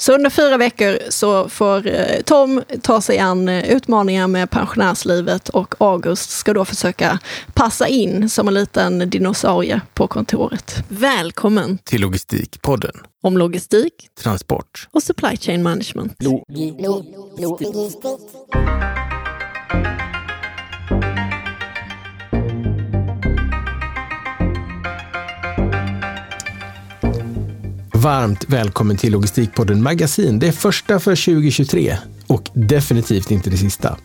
Så under fyra veckor så får eh, Tom ta sig an eh, utmaningar med pensionärslivet och August ska då försöka passa in som en liten dinosaurie på kontoret. Välkommen till Logistikpodden. Om logistik, transport och supply chain management. Lo lo lo Varmt välkommen till Logistikpodden Magasin. Det är första för 2023 och definitivt inte det sista.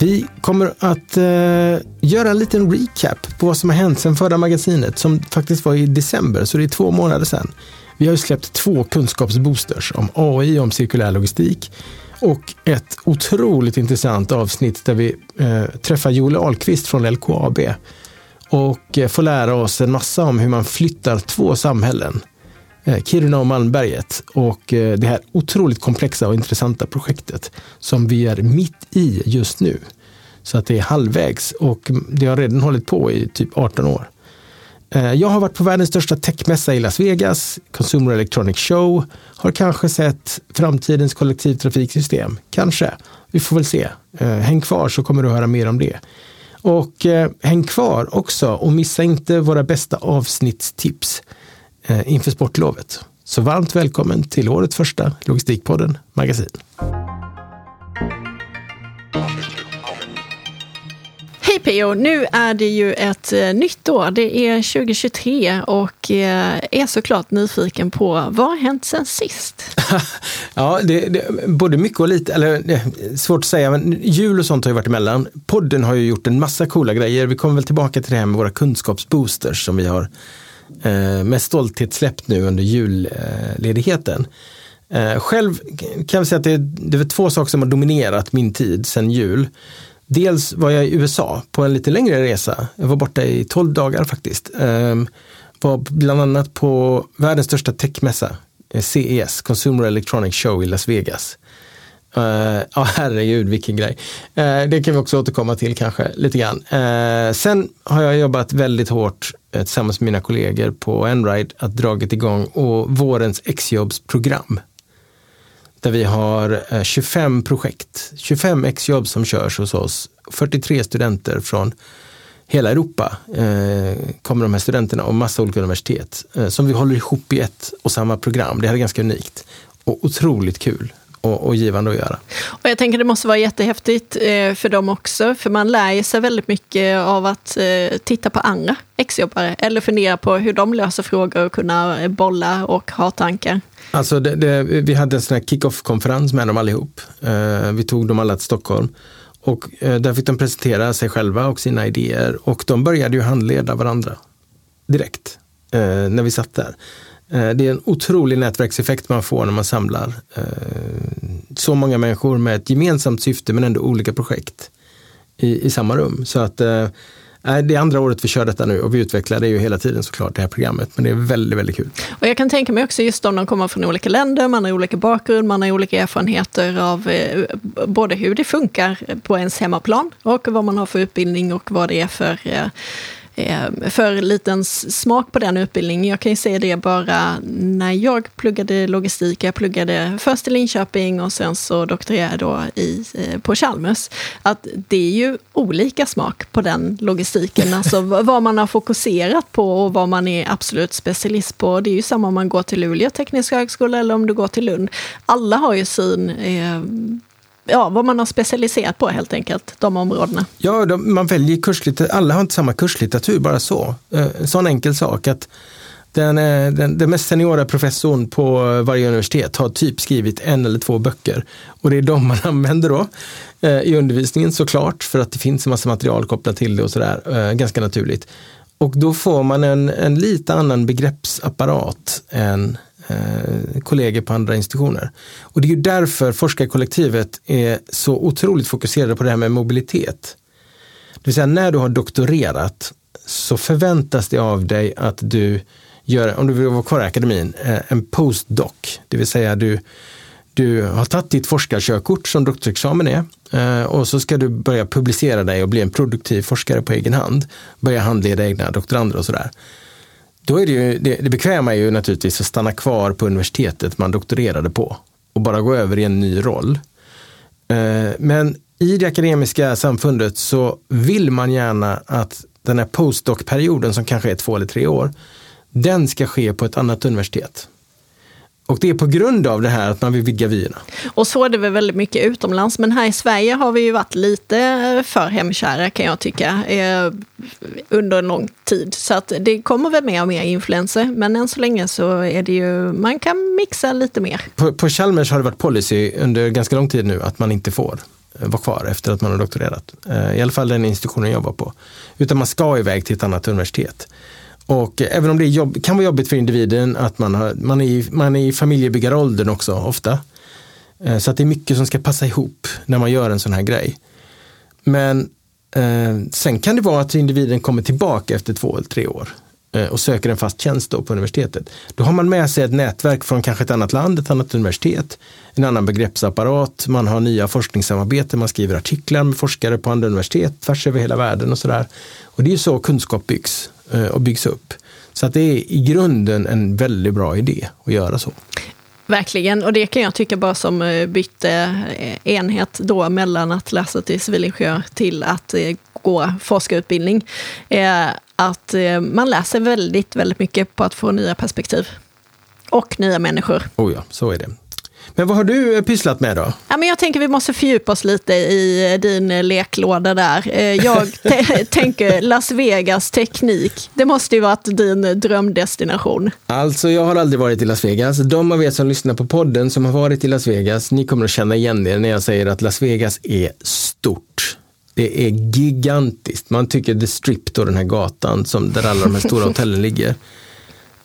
Vi kommer att eh, göra en liten recap på vad som har hänt sedan förra magasinet som faktiskt var i december, så det är två månader sedan. Vi har ju släppt två kunskapsboosters om AI, om cirkulär logistik och ett otroligt intressant avsnitt där vi eh, träffar Joel Ahlqvist från LKAB och eh, får lära oss en massa om hur man flyttar två samhällen Eh, Kiruna och Malmberget och eh, det här otroligt komplexa och intressanta projektet som vi är mitt i just nu. Så att det är halvvägs och det har redan hållit på i typ 18 år. Eh, jag har varit på världens största techmässa i Las Vegas, Consumer Electronic Show, har kanske sett framtidens kollektivtrafiksystem. Kanske. Vi får väl se. Häng kvar så kommer du höra mer om det. Och häng kvar också och missa inte våra bästa avsnittstips. Eh, inför sportlovet. Så varmt välkommen till årets första Logistikpodden Magasin. Hej PO! Nu är det ju ett eh, nytt år. Det är 2023 och eh, är såklart nyfiken på vad har hänt sen sist? ja, det, det, både mycket och lite, eller svårt att säga, men jul och sånt har ju varit emellan. Podden har ju gjort en massa coola grejer. Vi kommer väl tillbaka till det här med våra kunskapsboosters som vi har eh, med stolthet släppt nu under julledigheten. Eh, själv kan jag säga att det, det är två saker som har dominerat min tid sedan jul. Dels var jag i USA på en lite längre resa. Jag var borta i 12 dagar faktiskt. Eh, var bland annat på världens största techmässa, eh, CES, Consumer Electronics Show i Las Vegas. Uh, ja, herregud vilken grej. Uh, det kan vi också återkomma till kanske lite grann. Uh, sen har jag jobbat väldigt hårt uh, tillsammans med mina kollegor på Enride att dragit igång och vårens exjobbsprogram. Där vi har 25 projekt, 25 exjobb som körs hos oss. 43 studenter från hela Europa kommer de här studenterna och massa olika universitet som vi håller ihop i ett och samma program. Det här är ganska unikt och otroligt kul och, och givande att göra. Och jag tänker det måste vara jättehäftigt eh, för dem också, för man lär sig väldigt mycket av att eh, titta på andra exjobbare eller fundera på hur de löser frågor och kunna bolla och ha tankar. Alltså det, det, vi hade en sån här kick-off-konferens med dem allihop. Eh, vi tog dem alla till Stockholm. Och där fick de presentera sig själva och sina idéer och de började ju handleda varandra direkt när vi satt där. Eh, det är en otrolig nätverkseffekt man får när man samlar eh, så många människor med ett gemensamt syfte men ändå olika projekt i, i samma rum. Så att eh, det är andra året vi kör detta nu och vi utvecklar det ju hela tiden såklart det här programmet. Men det är väldigt, väldigt kul. Och jag kan tänka mig också just om de kommer från olika länder, man har olika bakgrund, man har olika erfarenheter av både hur det funkar på ens hemmaplan och vad man har för utbildning och vad det är för för liten smak på den utbildningen. Jag kan ju säga det bara när jag pluggade logistik. Jag pluggade först i Linköping och sen så doktorerade jag då i, eh, på Chalmers. Att det är ju olika smak på den logistiken. Alltså vad man har fokuserat på och vad man är absolut specialist på. Det är ju samma om man går till Luleå tekniska högskola eller om du går till Lund. Alla har ju sin eh, ja, vad man har specialiserat på helt enkelt, de områdena. Ja, de, man väljer kurslitteratur, alla har inte samma kurslitteratur, bara så. Eh, en eh, sån enkel sak att den, eh, den, den mest seniora professorn på varje universitet har typ skrivit en eller två böcker. Och det är de man använder då eh, i undervisningen såklart, för att det finns en massa material kopplat till det och sådär, eh, ganska naturligt. Och då får man en, en lite annan begreppsapparat än eh, kollegor på andra institutioner. Och det är ju därför forskarkollektivet är så otroligt fokuserade på det här med mobilitet. Det vill säga när du har doktorerat så förväntas det av dig att du gör, om du vill vara kvar i akademin, eh, en postdoc. Det vill säga du, du har tagit ditt forskarkörkort som doktorsexamen är eh, och så ska du börja publicera dig och bli en produktiv forskare på egen hand. Börja handleda egna doktorander och sådär då är det, ju, det, det bekväma är ju naturligtvis att stanna kvar på universitetet man doktorerade på och bara gå över i en ny roll. Eh, men i det akademiska samfundet så vill man gärna att den här postdoc-perioden som kanske är två eller tre år, den ska ske på ett annat universitet. Och det är på grund av det här att man vill vidga vyerna. Och så är det väl väldigt mycket utomlands, men här i Sverige har vi ju varit lite för hemkära kan jag tycka, eh, under en lång tid. Så att det kommer väl mer och mer influenser, men än så länge så är det ju, man kan mixa lite mer. På, på Chalmers har det varit policy under ganska lång tid nu att man inte får eh, vara kvar efter att man har doktorerat. Eh, I alla fall den institutionen jag var på. Utan man ska iväg till ett annat universitet. Och även om det jobb, kan vara jobbigt för individen att man, har, man, är, i, man är i familjebyggaråldern också ofta. Eh, så att det är mycket som ska passa ihop när man gör en sån här grej. Men eh, sen kan det vara att individen kommer tillbaka efter två eller tre år eh, och söker en fast tjänst då på universitetet. Då har man med sig ett nätverk från kanske ett annat land, ett annat universitet, en annan begreppsapparat, man har nya forskningssamarbeten, man skriver artiklar med forskare på andra universitet tvärs över hela världen och sådär. Och det är så kunskap byggs. Eh, och byggs upp. Så att det är i grunden en väldigt bra idé att göra så. Verkligen, och det kan jag tycka bara som eh, bytte eh, enhet då mellan att läsa till civilingenjör till att gå forskarutbildning. Att man läser väldigt, väldigt mycket på att få nya perspektiv. Och nya människor. Oh ja, så är det. Men vad har du eh, pysslat med då? Ja, men jag tänker vi måste fördjupa oss lite i eh, din eh, leklåda där. Jag tänker Las Vegas teknik. Det måste ju varit din drömdestination. Alltså, jag har aldrig varit i Las Vegas. De av er som lyssnar på podden som har varit i Las Vegas, ni kommer att känna igen er när jag säger att Las Vegas är stort. Det är gigantiskt. Man tycker The Strip, då, den här gatan som, där alla de här stora hotellen ligger,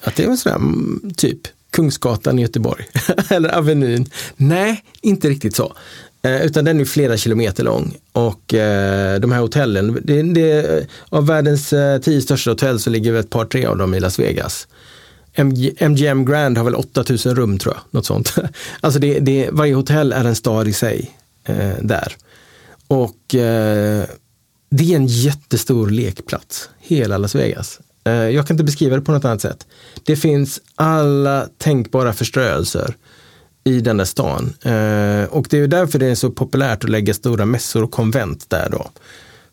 att det är sådär, mm, typ Kungsgatan i Göteborg. Eller Avenyn. Nej, inte riktigt så. Eh, utan den är flera kilometer lång. Och eh, de här hotellen, det, det, av världens eh, tio största hotell så ligger ett par, tre av dem i Las Vegas. MG, MGM Grand har väl 8000 rum tror jag, något sånt. Alltså det, det, varje hotell är en stad i sig eh, där. Och eh, det är en jättestor lekplats, hela Las Vegas. Eh, jag kan inte beskriva det på något annat sätt. Det finns alla tänkbara förströelser i den där stan. Eh, och det är därför det är så populärt att lägga stora mässor och konvent där då.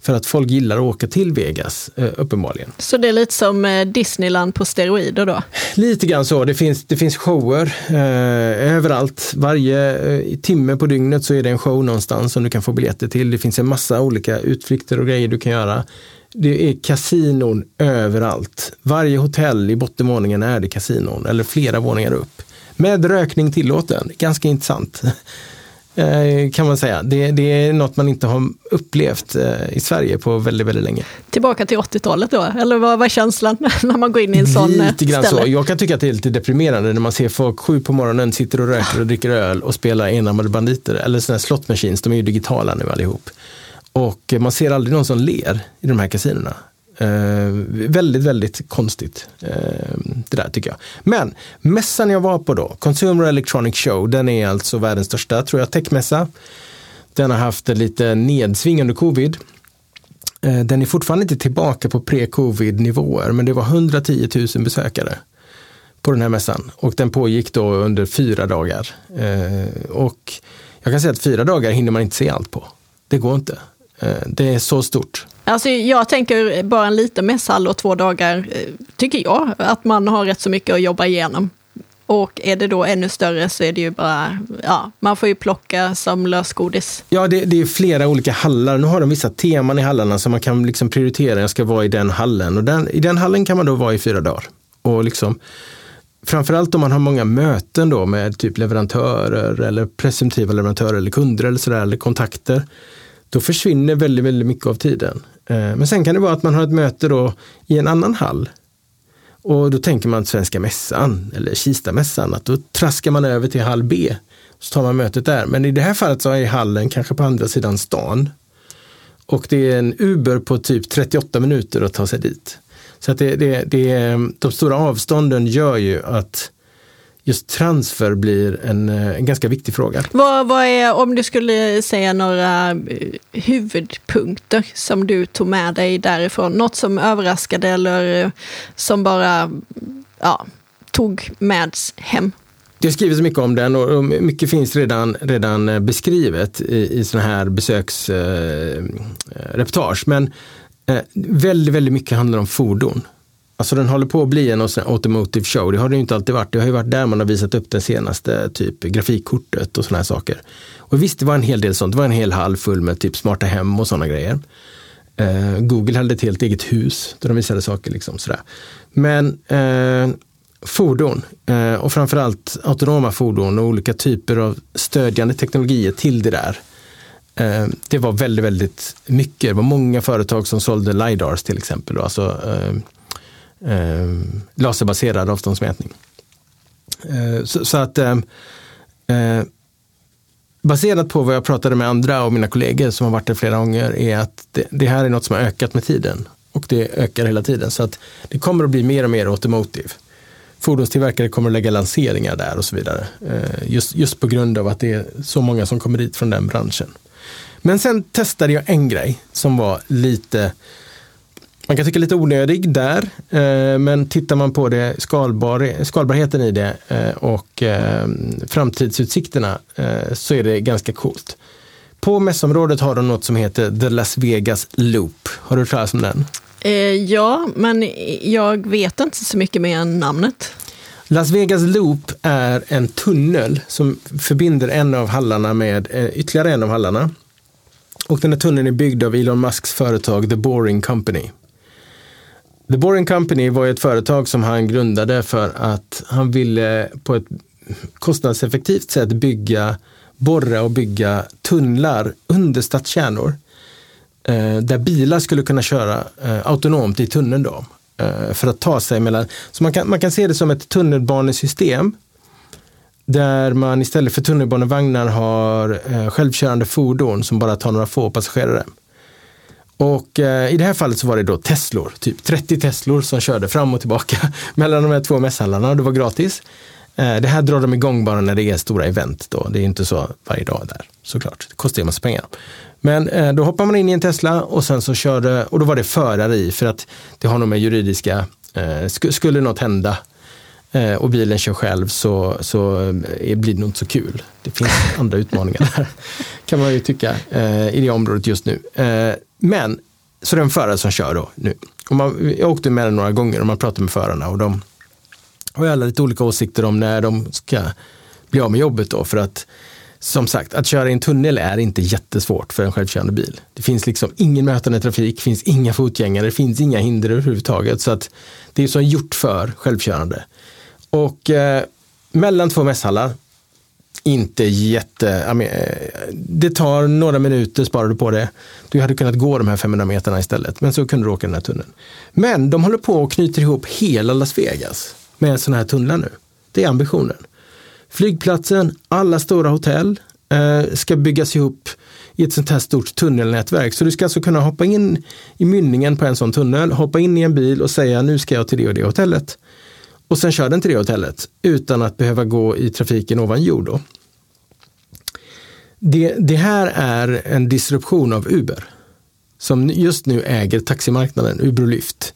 För att folk gillar att åka till Vegas, eh, uppenbarligen. Så det är lite som Disneyland på steroider då? Lite grann så. Det finns, det finns shower eh, överallt. Varje eh, timme på dygnet så är det en show någonstans som du kan få biljetter till. Det finns en massa olika utflykter och grejer du kan göra. Det är kasinon överallt. Varje hotell i bottenvåningen är det kasinon, eller flera våningar upp. Med rökning tillåten. Ganska intressant. Eh, kan man säga. Det, det, är något man inte har upplevt eh, i Sverige på väldigt, väldigt länge. Tillbaka till 80-talet då? Eller vad var känslan när man går in i en sån eh, Lite grann ställe? så. Jag kan tycka att det är lite deprimerande när man ser folk sju på morgonen sitter och röker och dricker öl och spelar enarmade banditer. Eller sådana här slot machines, de är ju digitala nu allihop. Och man ser aldrig någon som ler i de här kasinona. Eh, väldigt, väldigt konstigt eh, det där tycker jag. Men mässan jag var på då, Consumer Electronic Show, den är alltså världens största, tror jag, techmässa. Den har haft en lite nedsving under covid. Eh, den är fortfarande inte tillbaka på pre-covid nivåer, men det var 110 000 besökare på den här mässan och den pågick då under fyra dagar. Eh, och jag kan säga att fyra dagar hinner man inte se allt på. Det går inte. Eh, det är så stort. Alltså jag tänker bara en liten mässhall och två dagar, eh, tycker jag, att man har rätt så mycket att jobba igenom. Och är det då ännu större så är det ju bara, ja, man får ju plocka som lösgodis. Ja, det, det är flera olika hallar. Nu har de vissa teman i hallarna som man kan liksom prioritera. Jag ska vara i den hallen och den, i den hallen kan man då vara i fyra dagar. Och liksom, framförallt om man har många möten då med typ leverantörer eller presumtiva leverantörer eller kunder eller sådär, eller kontakter då försvinner väldigt, väldigt mycket av tiden. Eh, men sen kan det vara att man har ett möte då i en annan hall. Och då tänker man Svenska mässan eller Kistamässan, att då traskar man över till hall B. Så tar man mötet där. Men i det här fallet så är hallen kanske på andra sidan stan. Och det är en Uber på typ 38 minuter att ta sig dit. Så att det, det, det, de stora avstånden gör ju att just transfer blir en, en ganska viktig fråga. Vad, vad är, om du skulle säga några huvudpunkter som du tog med dig därifrån? Något som överraskade eller som bara ja, tog med hem? Det skrivits mycket om den och mycket finns redan, redan beskrivet i, i sådana här besöksreportage. Eh, Men eh, väldigt, väldigt mycket handlar om fordon. Alltså den håller på att bli en automotive show. Det har det inte alltid varit. Det har ju varit där man har visat upp den senaste, typ grafikkortet och sådana här saker. Och visst, det var en hel del sånt. Det var en hel hall full med typ smarta hem och sådana grejer. Eh, Google hade ett helt eget hus där de visade saker. Liksom, sådär. Men eh, fordon eh, och framförallt autonoma fordon och olika typer av stödjande teknologier till det där. Eh, det var väldigt, väldigt mycket. Det var många företag som sålde LiDARs till exempel, alltså eh, eh, laserbaserad avståndsmätning. Eh, så, så, att eh, eh, baserat på vad jag pratade med andra och mina kollegor som har varit där flera gånger är att det, det här är något som har ökat med tiden och det ökar hela tiden. Så att det kommer att bli mer och mer automotive fordonstillverkare kommer att lägga lanseringar där och så vidare. Eh, just, just på grund av att det är så många som kommer dit från den branschen. Men sen testade jag en grej som var lite, man kan tycka lite onödig där, eh, men tittar man på det skalbar, skalbarheten i det eh, och framtidsutsikterna så är det ganska coolt. På mässområdet har de något som heter The Las Vegas Loop. Har du hört talas om den? Eh, ja, men jag vet inte så mycket mer än namnet. Las Vegas Loop är en tunnel som förbinder en av hallarna med eh, ytterligare en av hallarna. Och den här tunneln är byggd av Elon Musks företag The Boring Company. The Boring Company var ett företag som han grundade för att han ville på ett kostnadseffektivt sätt bygga, borra och bygga tunnlar under stadskärnor eh, där bilar skulle kunna köra eh, autonomt i tunneln då. Eh, för att ta sig mellan, så man kan, man kan se det som ett tunnelbanesystem där man istället för tunnelbanevagnar har eh, självkörande fordon som bara tar några få passagerare. Och eh, i det här fallet så var det då Teslor, typ 30 Teslor som körde fram och tillbaka mellan de här två mässhallarna. Det var gratis. Eh, det här drar de igång bara när det är stora event då. Det är inte så varje dag där såklart. Det kostar ju massa pengar. Men eh, då hoppar man in i en Tesla och sen så körde, och då var det förare i för att det har nog med juridiska, eh, skulle något hända eh, och bilen kör själv så, så eh, blir det nog inte så kul. Det finns andra utmaningar där, kan man ju tycka, eh, i det området just nu. Eh, men, så det är en förare som kör då nu. Och man, jag åkte med den några gånger och man pratar med förarna och de har alla lite olika åsikter om när de ska bli av med jobbet då för att som sagt, att köra i en tunnel är inte jättesvårt för en självkörande bil. Det finns liksom ingen mötande trafik, det finns inga fotgängare, det finns inga hinder överhuvudtaget. Så att det är som gjort för självkörande. Och eh, mellan två mässhallar, inte jätte, eh, det tar några minuter sparar du på det. Du hade kunnat gå de här 500 meterna istället, men så kunde du åka den här tunneln. Men de håller på och knyter ihop hela Las Vegas med sådana här tunnlar nu. Det är ambitionen. Flygplatsen, alla stora hotell eh, ska byggas ihop i ett sånt här stort tunnelnätverk. Så du ska alltså kunna hoppa in i mynningen på en sån tunnel, hoppa in i en bil och säga nu ska jag till det och det hotellet. Och sen kör den till det hotellet utan att behöva gå i trafiken ovan jord. Då. Det, det här är en disruption av Uber som just nu äger taximarknaden, Uber och Lyft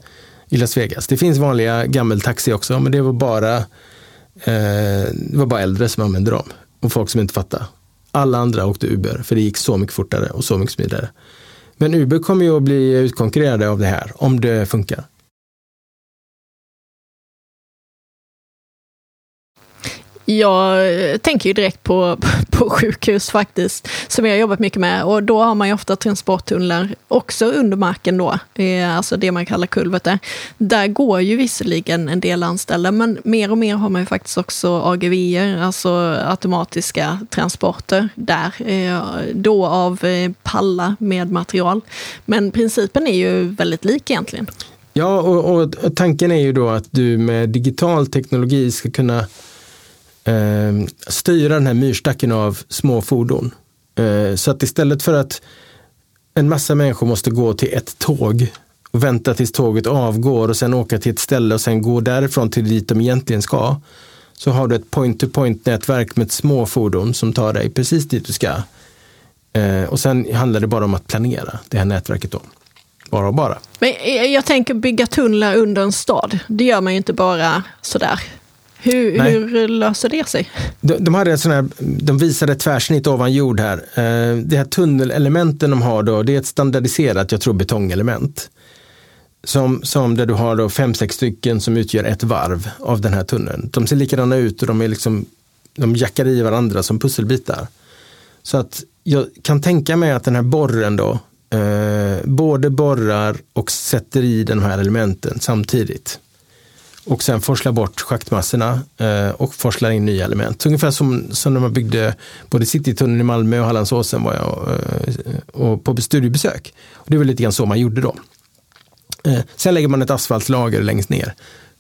i Las Vegas. Det finns vanliga gammeltaxi också, men det var bara Eh, det var bara äldre som använde dem och folk som inte fattade. Alla andra åkte Uber för det gick så mycket fortare och så mycket smidigare. Men Uber kommer ju att bli utkonkurrerade av det här om det funkar. Jag eh, tänker ju direkt på, på sjukhus faktiskt, som jag har jobbat mycket med. Och då har man ju ofta transporttunnlar också under marken då, alltså det man kallar kulverter. Där går ju visserligen en del anställda, men mer och mer har man ju faktiskt också AGV, alltså automatiska transporter där. Eh, då av eh, pallar med material. Men principen är ju väldigt lik egentligen. Ja, och, och tanken är ju då att du med digital teknologi ska kunna eh, styra den här myrstacken av små fordon. Eh, så att istället för att en massa människor måste gå till ett tåg och vänta tills tåget avgår och sen åka till ett ställe och sen gå därifrån till dit de egentligen ska. så har du ett point-to-point-nätverk med små fordon som tar dig precis dit du ska. Eh, och sen handlar det bara om att planera det här nätverket då. Bara och bara. Men eh, jag tänker bygga tunnlar under en stad. Det gör man ju inte bara sådär. Hur, hur löser det sig? De, de, hade sån här, de visade ett tvärsnitt ovan jord här. Eh, det här tunnelelementen de har då, det är ett standardiserat, jag tror betongelement. Som, som där du har då fem, sex stycken som utgör ett varv av den här tunneln. De ser likadana ut och de är liksom, de jackar i varandra som pusselbitar. Så att jag kan tänka mig att den här borren då, eh, både borrar och sätter i de här elementen samtidigt. Och sen forslar bort schaktmassorna eh, och forslar in nya element. Ungefär som, som när man byggde både Citytunneln i Malmö och Hallandsåsen var jag eh, och på studiebesök. Och det var lite grann så man gjorde då. Eh, sen lägger man ett asfaltlager längst ner.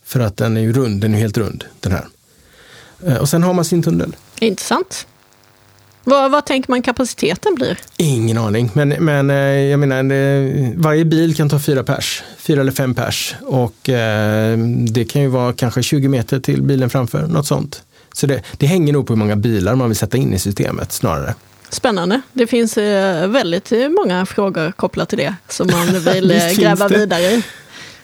För att den är ju rund, den är helt rund den här. Eh, och sen har man sin tunnel. Intressant. Vad, vad tänker man kapaciteten blir? Ingen aning, men, men eh, jag menar eh, varje bil kan ta fyra pers, fyra eller fem pers och eh, det kan ju vara kanske 20 meter till bilen framför, något sånt. Så det, det hänger nog på hur många bilar man vill sätta in i systemet snarare. Spännande. Det finns väldigt många frågor kopplat till det som man vill gräva vidare i.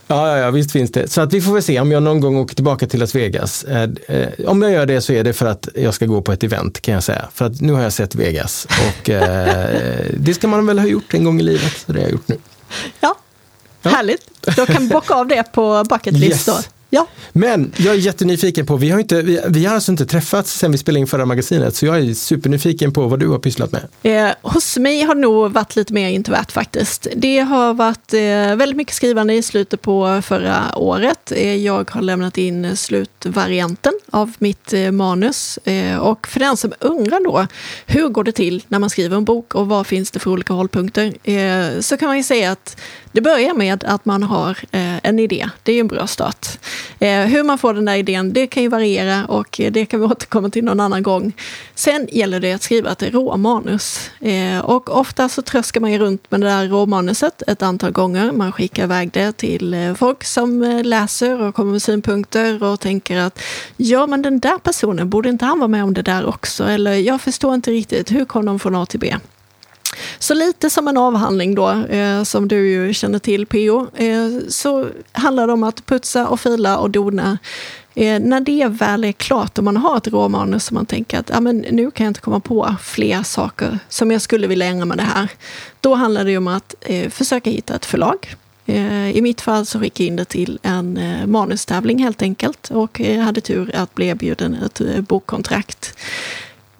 Ja, ja, ja, visst finns det. Så att vi får väl se om jag någon gång åker tillbaka till Las Vegas. Eh, eh, om jag gör det så är det för att jag ska gå på ett event kan jag säga. För att nu har jag sett Vegas och eh, det ska man väl ha gjort en gång i livet. Så det har jag gjort nu. Ja, ja. härligt. Då kan vi bocka av det på bucket list yes. då. Ja. Men jag är jättenyfiken på, vi har, inte, vi, vi har alltså inte träffats sen vi spelade in förra magasinet, så jag är supernyfiken på vad du har pysslat med. Eh, hos mig har det nog varit lite mer introvert faktiskt. Det har varit eh, väldigt mycket skrivande i slutet på förra året. Eh, jag har lämnat in slutvarianten av mitt eh, manus. Eh, och för den som undrar då, hur går det till när man skriver en bok och vad finns det för olika hållpunkter? Eh, så kan man ju säga att det börjar med att man har eh, en idé. Det är en bra start. Eh, hur man får den där idén, det kan ju variera och eh, det kan vi återkomma till någon annan gång. Sen gäller det att skriva ett råmanus. Eh, och ofta så tröskar man ju runt med det där råmanuset ett antal gånger. Man skickar iväg det till eh, folk som läser och kommer med synpunkter och tänker att ja, men den där personen, borde inte han vara med om det där också? Eller jag förstår inte riktigt, hur kom de från A till B? Så lite som en avhandling då, eh, som du ju känner till PO, eh, så handlar det om att putsa och fila och dona. Eh, när det väl är klart och man har ett råmanus som man tänker att ah, men nu kan jag inte komma på fler saker som jag skulle vilja ändra med det här. Då handlar det om att eh, försöka hitta ett förlag. Eh, I mitt fall så skickade jag in det till en eh, manustävling helt enkelt och eh, hade tur att bli erbjuden ett bokkontrakt.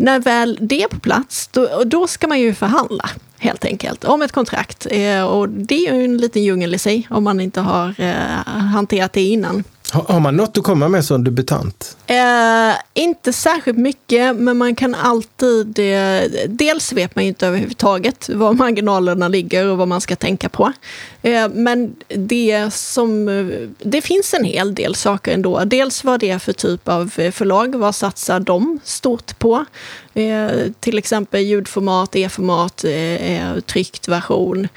När väl det är på plats, då, då ska man ju förhandla helt enkelt om ett kontrakt. Eh, och det är ju en liten djungel i sig om man inte har eh, hanterat det innan. Har, man något att komma med som debutant? Eh, inte särskilt mycket, men man kan alltid... Eh, dels vet man ju inte överhuvudtaget var marginalerna ligger och vad man ska tänka på. Eh, men det, som, eh, det finns en hel del saker ändå. Dels vad det är för typ av eh, förlag, vad satsar de stort på? Eh, till exempel ljudformat, e-format, eh, eh tryckt version.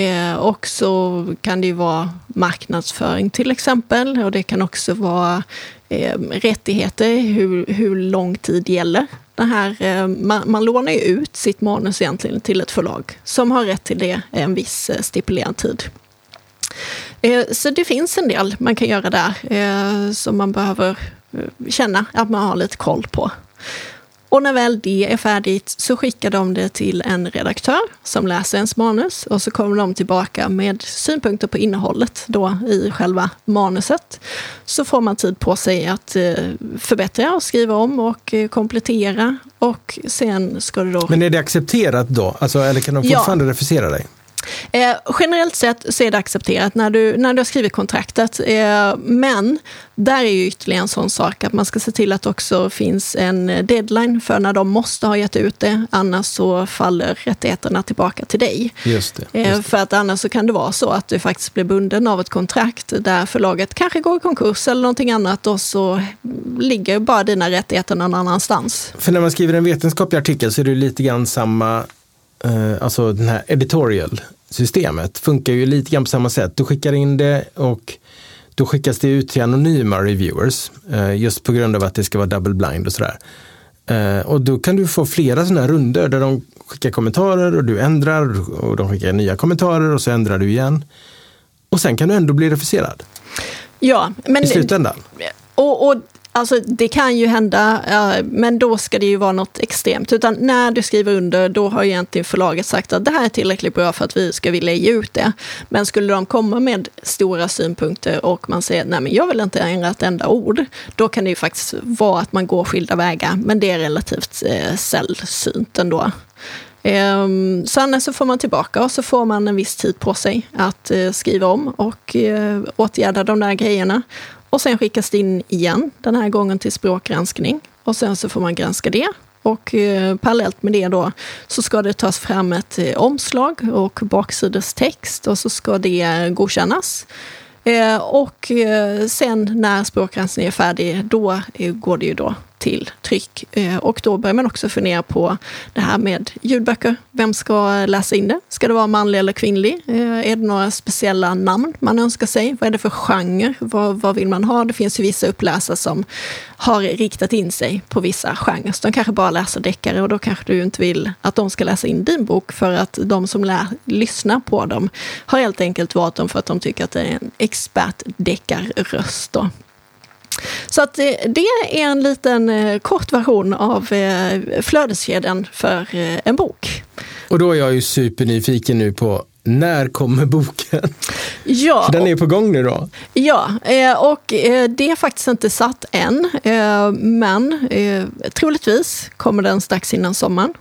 Eh, och så kan det ju vara marknadsföring till exempel. Och det kan också vara eh, rättigheter, hur, hur lång tid gäller. Det här, eh, man, man lånar ju ut sitt manus egentligen till ett förlag som har rätt till det en viss eh, stipulerad tid. Eh, så det finns en del man kan göra där eh, som man behöver eh, känna att man har lite koll på. Och när väl det är färdigt så skickar de det till en redaktör som läser ens manus och så kommer de tillbaka med synpunkter på innehållet då i själva manuset. Så får man tid på sig att eh, förbättra och skriva om och eh, komplettera och sen ska det då... Men är det accepterat då? Alltså, eller kan de fortfarande ja. refusera dig? Eh, generellt sett så är det accepterat när du, när du har skrivit kontraktet. Eh, men där är ju ytterligare en sån sak att man ska se till att det också finns en deadline för när de måste ha gett ut det. Annars så faller rättigheterna tillbaka till dig. Just det, just eh, det. För att annars så kan det vara så att du faktiskt blir bunden av ett kontrakt där förlaget kanske går i konkurs eller någonting annat och så ligger bara dina rättigheter någon annanstans. För när man skriver en vetenskaplig artikel så är det lite grann samma eh, alltså den här editorial-systemet funkar ju lite grann på samma sätt. Du skickar in det och då skickas det ut till anonyma reviewers, eh, just på grund av att det ska vara double blind och sådär. Eh, och då kan du få flera sådana här runder där de skickar kommentarer och du ändrar och de skickar nya kommentarer och så ändrar du igen. Och sen kan du ändå bli refuserad. Ja, men... I slutändan. Och, och Alltså det kan ju hända, men då ska det ju vara något extremt. Utan när du skriver under, då har egentligen förlaget sagt att det här är tillräckligt bra för att vi ska vilja ge ut det. Men skulle de komma med stora synpunkter och man säger nej men jag vill inte ändra ett enda ord, då kan det ju faktiskt vara att man går skilda vägar. Men det är relativt eh, sällsynt ändå. Så sen så får man tillbaka och så får man en viss tid på sig att eh, skriva om och eh, åtgärda de där grejerna. Och sen skickas det in igen, den här gången till språkgranskning. Och sen så får man granska det. Och eh, parallellt med det då så ska det tas fram ett eh, omslag och baksidestext och så ska det eh, godkännas. Eh, och eh, sen när språkgranskningen är färdig, då eh, går det ju då till tryck. Eh, och då börjar man också fundera på det här med ljudböcker. Vem ska läsa in det? Ska det vara manlig eller kvinnlig? Eh, är det några speciella namn man önskar sig? Vad är det för genre? Vad, vad vill man ha? Det finns ju vissa uppläsare som har riktat in sig på vissa genrer. Så de kanske bara läser deckare och då kanske du inte vill att de ska läsa in din bok för att de som lär, lyssnar på dem har helt enkelt valt dem för att de tycker att det är en expertdeckarröst. Så att det är en liten eh, kort version av eh, flödeskedjan för eh, en bok. Och då är jag ju supernyfiken nu på när kommer boken? Ja. För den är på gång nu då? Ja, och det är faktiskt inte satt än. Men troligtvis kommer den strax innan sommaren.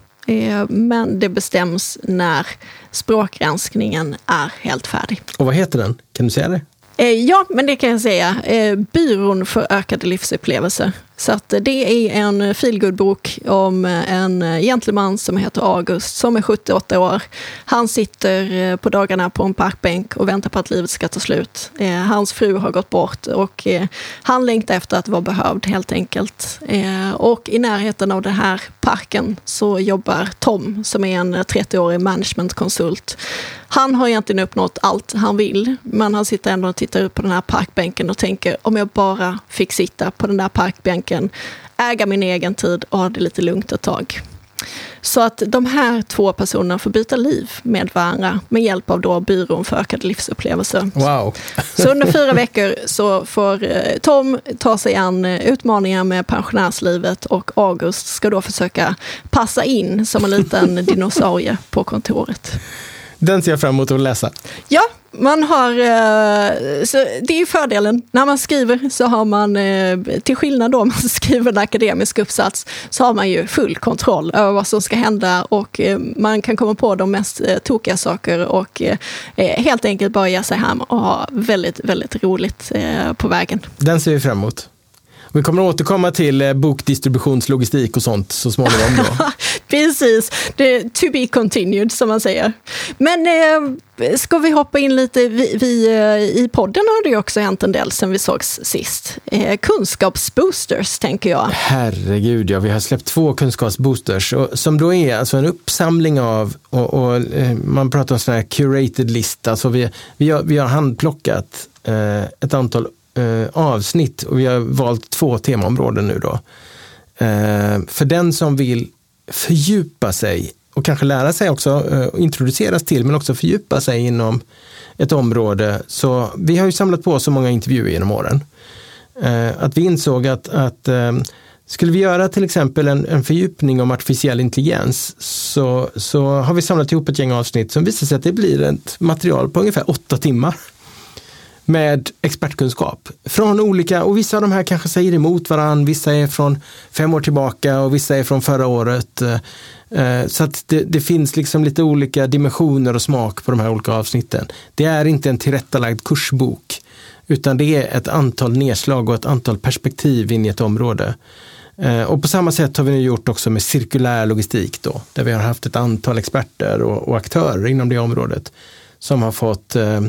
Men det bestäms när språkgranskningen är helt färdig. Och vad heter den? Kan du säga det? Eh, ja, men det kan jag säga. Eh, byrån för ökade livsupplevelser. Så att det är en feelgood-bok om en gentleman som heter August som är 78 år. Han sitter eh, på dagarna på en parkbänk och väntar på att livet ska ta slut. Eh, hans fru har gått bort och eh, han längtar efter att vara behövd helt enkelt. Och i närheten av den här parken så jobbar Tom som är en 30-årig managementkonsult. Han har egentligen uppnått allt han vill, men han sitter ändå och tittar upp på den här parkbänken och tänker om jag bara fick sitta på den där parkbänken, äga min egen tid och ha det lite lugnt ett tag. Så att de här två personerna får byta liv med varandra med hjälp av då byrån för ökade livsupplevelser. Wow. Så under fyra veckor så får eh, Tom ta sig an eh, utmaningar med pensionärslivet och August ska då försöka passa in som en liten dinosaurie på kontoret. Den ser jag fram emot att läsa. Ja, man har, eh, så det är fördelen. När man skriver så har man, eh, till skillnad då om man skriver en akademisk uppsats, så har man ju full kontroll över vad som ska hända och eh, man kan komma på de mest tokiga saker och helt enkelt bara ge sig hem och ha väldigt, väldigt roligt på vägen. Den ser vi fram emot. Vi kommer att återkomma till eh, bokdistributionslogistik och sånt så småningom. Då. Precis, det, to be continued som man säger. Men eh, ska vi hoppa in lite, vi, vi, eh, i podden har det ju också hänt en del sen vi sågs sist. Eh, kunskapsboosters tänker jag. Herregud, ja vi har släppt två kunskapsboosters och, som då är alltså en uppsamling av, och, och eh, man pratar om sån här curated lista, alltså vi, vi, har, vi har handplockat ett antal eh, avsnitt och vi har valt två temaområden nu då. Eh, för den som vill fördjupa sig och kanske lära sig också, eh, introduceras till, men också fördjupa sig inom ett område. Så vi har ju samlat på så många intervjuer genom åren. Eh, att vi insåg att, att eh, skulle vi göra till exempel en, en fördjupning om artificiell intelligens så, så har vi samlat ihop ett gäng avsnitt som visar sig att det blir ett material på ungefär åtta timmar med expertkunskap. Från olika, och vissa av de här kanske säger emot varandra, vissa är från fem år tillbaka och vissa är från förra året. Eh, eh, så att det, det, finns liksom lite olika dimensioner och smak på de här olika avsnitten. Det är inte en tillrättalagd kursbok, utan det är ett antal nedslag och ett antal perspektiv in i ett område. Eh, och på samma sätt har vi nu gjort också med cirkulär logistik då, där vi har haft ett antal experter och, och aktörer inom det området som har fått eh,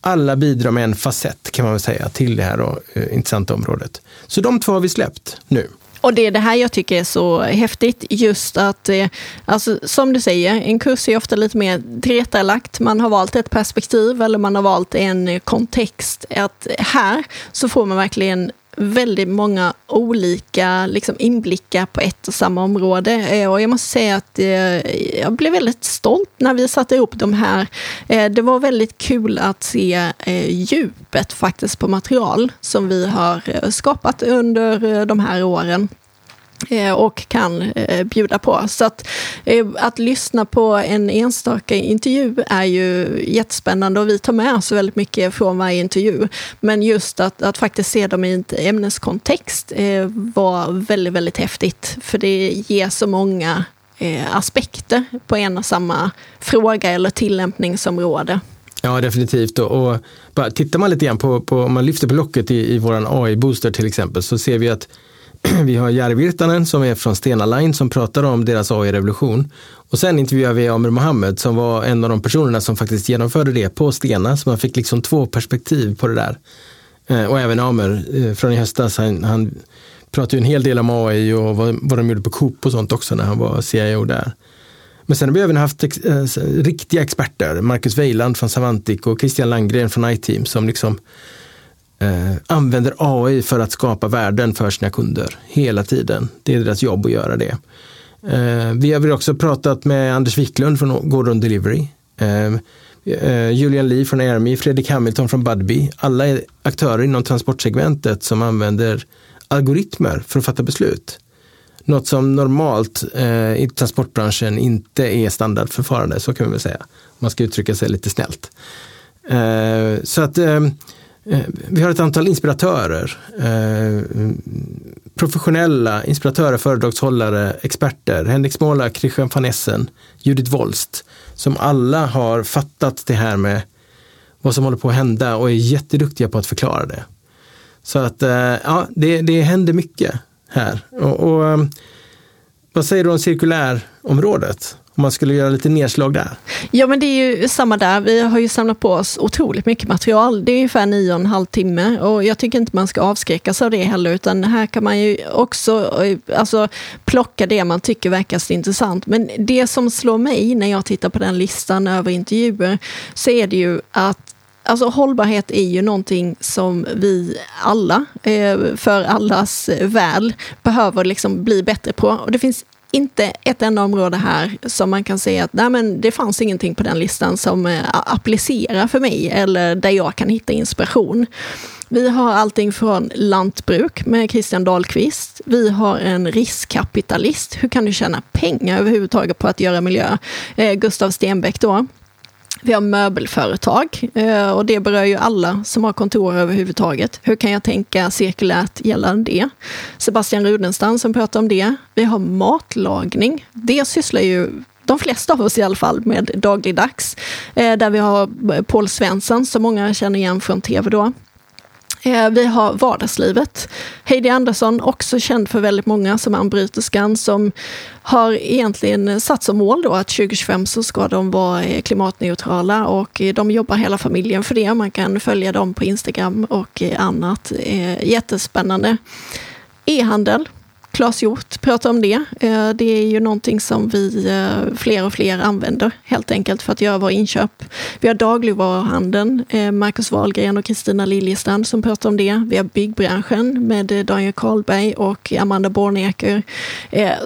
alla bidrar med en facett kan man väl säga till det här då, eh, intressanta området. Så de två har vi släppt nu. Och det är det här jag tycker är så häftigt, just att, eh, alltså, som du säger, en kurs är ofta lite mer tillrättalagt. Man har valt ett perspektiv eller man har valt en kontext. Att här så får man verkligen väldigt många olika liksom, inblickar på ett och samma område. Eh, och jag måste säga att eh, jag blev väldigt stolt när vi satte ihop de här. Eh, det var väldigt kul att se eh, djupet faktiskt på material som vi har eh, skapat under eh, de här åren. Eh, och kan eh, bjuda på. Så att, eh, att lyssna på en enstaka intervju är ju jättespännande och vi tar med oss väldigt mycket från varje intervju. Men just att, att faktiskt se dem i en ämneskontext var väldigt, väldigt häftigt. För det ger så många aspekter på en och samma fråga eller tillämpningsområde. Ja, definitivt. Och, och bara, tittar man lite grann på, på, om man lyfter på locket i, i vår AI-booster till exempel, så ser vi att vi har Jari Virtanen som är från Stena Line som pratar om deras AI-revolution. Och sen intervjuar vi Amir Mohammed som var en av de personerna som faktiskt genomförde det på Stena. Så man fick liksom två perspektiv på det där. Eh, och även Amir eh, från i höstas, han, han pratade ju en hel del om AI och vad, vad de gjorde på Coop och sånt också när han var CIO där. Men sen har vi även haft ex, äh, riktiga experter, Marcus Weiland från Savantik och Christian Langgren från iTeam som liksom eh, använder AI för att skapa värden för sina kunder hela tiden. Det är deras jobb att göra det. Eh, vi har också pratat med Anders Wiklund från Gordon Delivery. Eh, eh, Julian Lee från Airme, Fredrik Hamilton från Budbee. Alla är aktörer inom transportsegmentet som använder algoritmer för att fatta beslut. Något som normalt eh, i transportbranschen inte är standardförfarande, så kan vi väl säga. Man ska uttrycka sig lite snällt. Eh, så att Eh, Eh, vi har ett antal inspiratörer, eh, professionella inspiratörer, föredragshållare, experter. Henrik Småla, Christian van Essen, Judith Wolst, som alla har fattat det här med vad som håller på att hända och är jätteduktiga på att förklara det. Så att eh, ja, det, det händer mycket här. Och, och vad säger du om cirkulärområdet? Om man skulle göra lite nedslag där? Ja, men det är ju samma där. Vi har ju samlat på oss otroligt mycket material. Det är ungefär nio och en halv timme och jag tycker inte man ska avskräckas av det heller, utan här kan man ju också eh, alltså, plocka det man tycker verkar intressant. Men det som slår mig när jag tittar på den listan över intervjuer, så är det ju att Alltså hållbarhet är ju någonting som vi alla, eh, för allas eh, väl, behöver liksom bli bättre på. Och det finns inte ett enda område här som man kan säga att nej men det fanns ingenting på den listan som eh, applicerar för mig eller där jag kan hitta inspiration. Vi har allting från lantbruk med Christian Dahlqvist. Vi har en riskkapitalist. Hur kan du tjäna pengar överhuvudtaget på att göra miljö? Eh, Gustav Stenbeck då. Vi har möbelföretag eh, och det berör ju alla som har kontor överhuvudtaget. Hur kan jag tänka cirkulärt gällande det? Sebastian Rudenstam som pratar om det. Vi har matlagning. Det sysslar ju de flesta av oss i alla fall med dagligdags. Eh, där vi har Paul Svensson som många känner igen från tv då. Eh, vi har vardagslivet. Heidi Andersson, också känd för väldigt många som armbryterskan, som har egentligen satt som mål då att 2025 så ska de vara eh, klimatneutrala och eh, de jobbar hela familjen för det. Man kan följa dem på Instagram och annat. Jättespännande. E-handel, Claes Hjort pratar om det. Eh, det är ju någonting som vi eh, fler och fler använder helt enkelt för att göra våra inköp. Vi har dagligvaruhandeln, eh, Marcus Wahlgren och Kristina Liljestrand som pratar om det. Vi har byggbranschen med Daniel Karlberg och Amanda Borneker.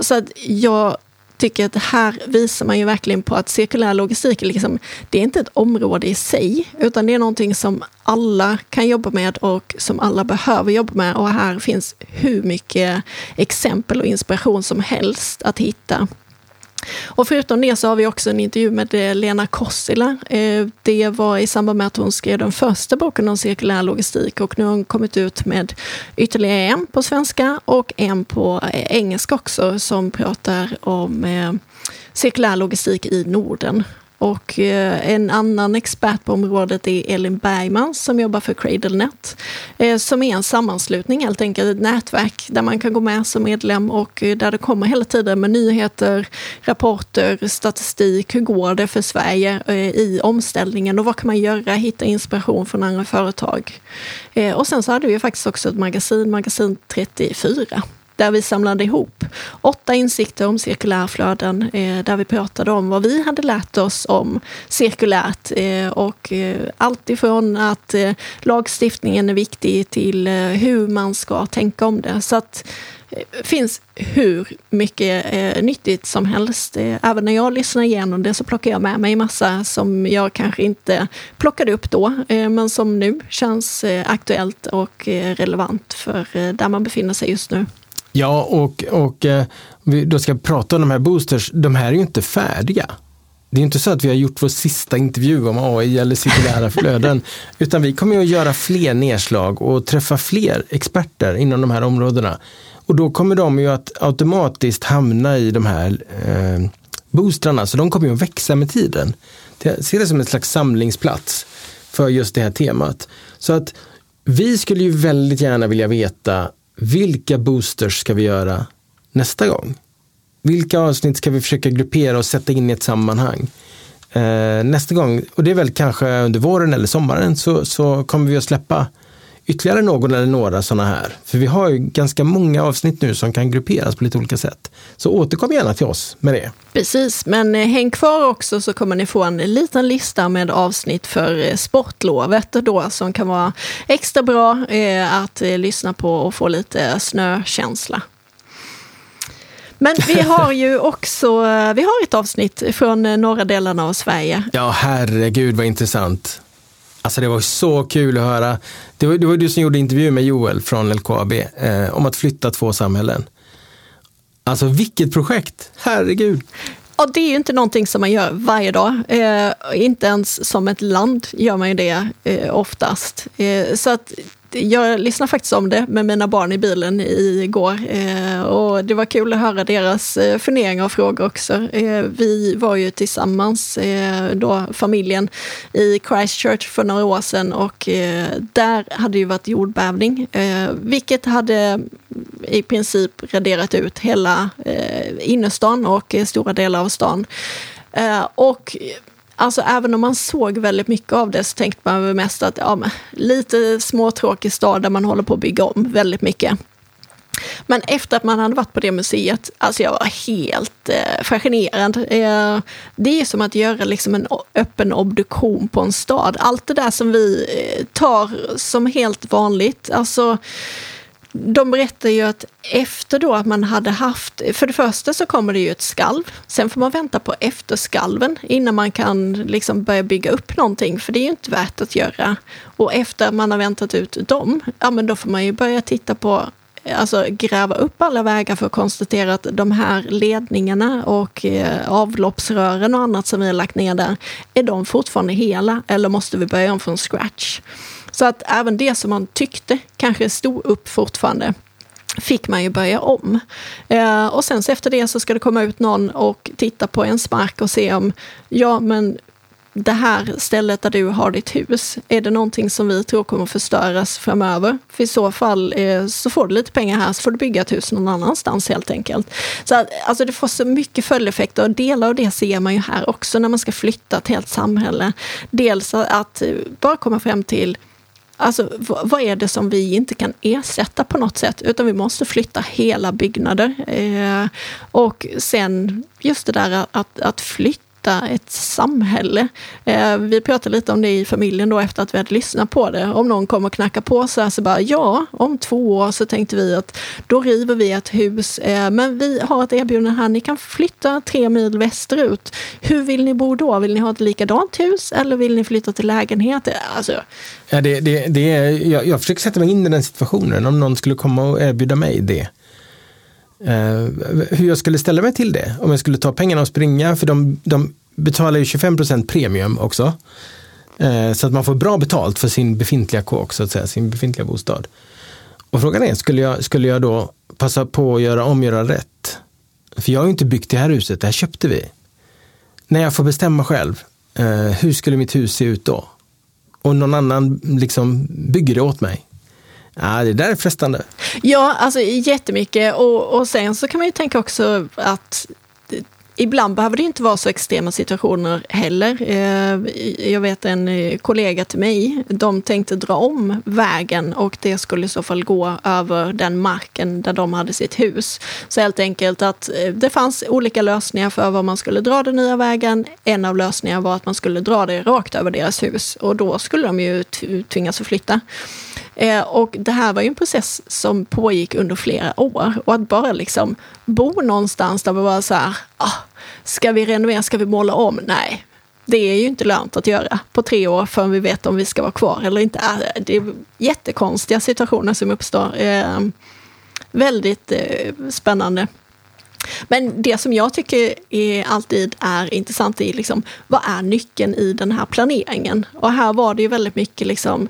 Så att jag tycker att här visar man ju verkligen på att cirkulär logistik, liksom, det är inte ett område i sig, utan det är någonting som alla kan jobba med och som alla behöver jobba med. Och här finns hur mycket exempel och inspiration som helst att hitta. Och förutom det så har vi också en intervju med eh, Lena Kossila. Eh, det var i samband med att hon skrev den första boken om cirkulär logistik och nu har hon kommit ut med ytterligare en på svenska och en på eh, engelska också som pratar om cirkulär logistik i Norden. Och eh, en annan expert på området är Elin Bergman som jobbar för CradleNet. Eh, som är en sammanslutning, helt enkelt ett nätverk där man kan gå med som medlem och eh, där det kommer hela tiden med nyheter, rapporter, statistik. Hur går det för Sverige i omställningen och vad kan man göra? Hitta inspiration från andra företag. Och sen så hade vi faktiskt också ett magasin, Magasin 34 där vi samlade ihop åtta insikter om cirkulärflöden, eh, där vi pratade om vad vi hade lärt oss om cirkulärt. Eh, och eh, allt ifrån att eh, lagstiftningen är viktig till eh, hur man ska tänka om det. Så att det finns hur mycket eh, nyttigt som helst. Eh, även när jag lyssnar igenom det så plockar jag med mig massa som jag kanske inte plockade upp då, eh, men som nu känns eh, aktuellt och eh, relevant för eh, där man befinner sig just nu. Ja, och, och vi då ska prata om de här boosters. De här är ju inte färdiga. Det är inte så att vi har gjort vår sista intervju om AI eller cirkulära flöden, utan vi kommer att göra fler nedslag och träffa fler experter inom de här områdena. Och då kommer de ju att automatiskt hamna i de här eh, boostrarna, så de kommer ju att växa med tiden. Ser det som en slags samlingsplats för just det här temat. Så att vi skulle ju väldigt gärna vilja veta vilka boosters ska vi göra nästa gång? Vilka avsnitt ska vi försöka gruppera och sätta in i ett sammanhang? Eh, nästa gång, och det är väl kanske under våren eller sommaren, så, så kommer vi att släppa ytterligare någon eller några sådana här. För vi har ju ganska många avsnitt nu som kan grupperas på lite olika sätt. Så återkom gärna till oss med det. Precis, men eh, häng kvar också så kommer ni få en liten lista med avsnitt för eh, sportlovet då som kan vara extra bra eh, att lyssna på och få lite snökänsla. Men vi har ju också vi har ett avsnitt från norra delarna av Sverige. Ja, herregud vad intressant. Alltså det var så kul att höra. Det var, det var du som gjorde intervju med Joel från LKAB eh, om att flytta två samhällen. Alltså vilket projekt, herregud. Ja, det är ju inte någonting som man gör varje dag. Eh, inte ens som ett land gör man ju det eh, oftast. Eh, så att jag lyssnade faktiskt om det med mina barn i bilen igår eh, och det var kul att höra deras eh, funderingar och frågor också. Eh, vi var ju tillsammans, då familjen, i Christchurch för några år sedan och där hade ju varit jordbävning, vilket hade i princip raderat ut hela innerstan och stora delar av stan. och Alltså även om man såg väldigt mycket av det så tänkte man väl mest att ja, lite småtråkig stad där man håller på att bygga om väldigt mycket. Men efter att man hade varit på det museet, alltså jag var helt eh, fascinerad. Eh, det är som att göra liksom en öppen obduktion på en stad. Allt det där som vi eh, tar som helt vanligt, alltså de berättar ju att efter då att man hade haft, för det första så kommer det ju ett skalv, sen får man vänta på efterskalven innan man kan liksom börja bygga upp någonting, för det är ju inte värt att göra. Och efter man har väntat ut dem, ja men då får man ju börja titta på alltså gräva upp alla vägar för att konstatera att de här ledningarna och eh, avloppsrören och annat som vi har lagt ner där, är de fortfarande hela eller måste vi börja om från scratch? Så att även det som man tyckte kanske stod upp fortfarande fick man ju börja om. Eh, och sen så efter det så ska det komma ut någon och titta på ens mark och se om, ja men det här stället där du har ditt hus, är det någonting som vi tror kommer förstöras framöver? För i så fall eh, så får du lite pengar här så får du bygga ett hus någon annanstans helt enkelt. Så att, alltså det får så mycket följdeffekter och delar av det ser man ju här också när man ska flytta ett helt samhälle. Dels att bara komma fram till Alltså, vad är det som vi inte kan ersätta på något sätt, utan vi måste flytta hela byggnader. Eh, och sen just det där att, att flytta hitta ett samhälle. Eh, vi pratade lite om det i familjen då efter att vi hade lyssnat på det. Om någon kommer och knackar på så här så bara ja, om två år så tänkte vi att då river vi ett hus. Eh, men vi har ett erbjudande här, ni kan flytta tre mil västerut. Hur vill ni bo då? Vill ni ha ett likadant hus eller vill ni flytta till lägenhet? Alltså. Ja, det, det, det är, jag, jag försöker sätta mig in i den situationen om någon skulle komma och erbjuda mig det. Eh, hur jag skulle ställa mig till det. Om jag skulle ta pengarna och springa, för de, de betalar ju 25% premium också. Eh, så att man får bra betalt för sin befintliga kåk, så att säga, sin befintliga bostad. Och frågan är, skulle jag, skulle jag då passa på att göra om, göra rätt? För jag har ju inte byggt det här huset, det här köpte vi. När jag får bestämma själv, eh, hur skulle mitt hus se ut då? Och någon annan liksom bygger det åt mig. Ja, det där är frestande. Ja, alltså jättemycket. Och, och sen så kan man ju tänka också att eh, ibland behöver det inte vara så extrema situationer heller. Eh, jag vet en eh, kollega till mig, de tänkte dra om vägen och det skulle i så fall gå över den marken där de hade sitt hus. Så helt enkelt att det fanns olika lösningar för var man skulle dra den nya vägen. En av lösningarna var att man skulle dra det rakt över deras hus och då skulle de ju tvingas att flytta. Eh, och det här var ju en process som pågick under flera år och att bara liksom bo någonstans där vi var så här, ah, ska vi renovera, ska vi måla om? Nej, det är ju inte lönt att göra på tre år förrän vi vet om vi ska vara kvar eller inte. Äh, det är jättekonstiga situationer som uppstår. Eh, väldigt eh, spännande. Men det som jag tycker är alltid är intressant är liksom, vad är nyckeln i den här planeringen? Och här var det ju väldigt mycket liksom,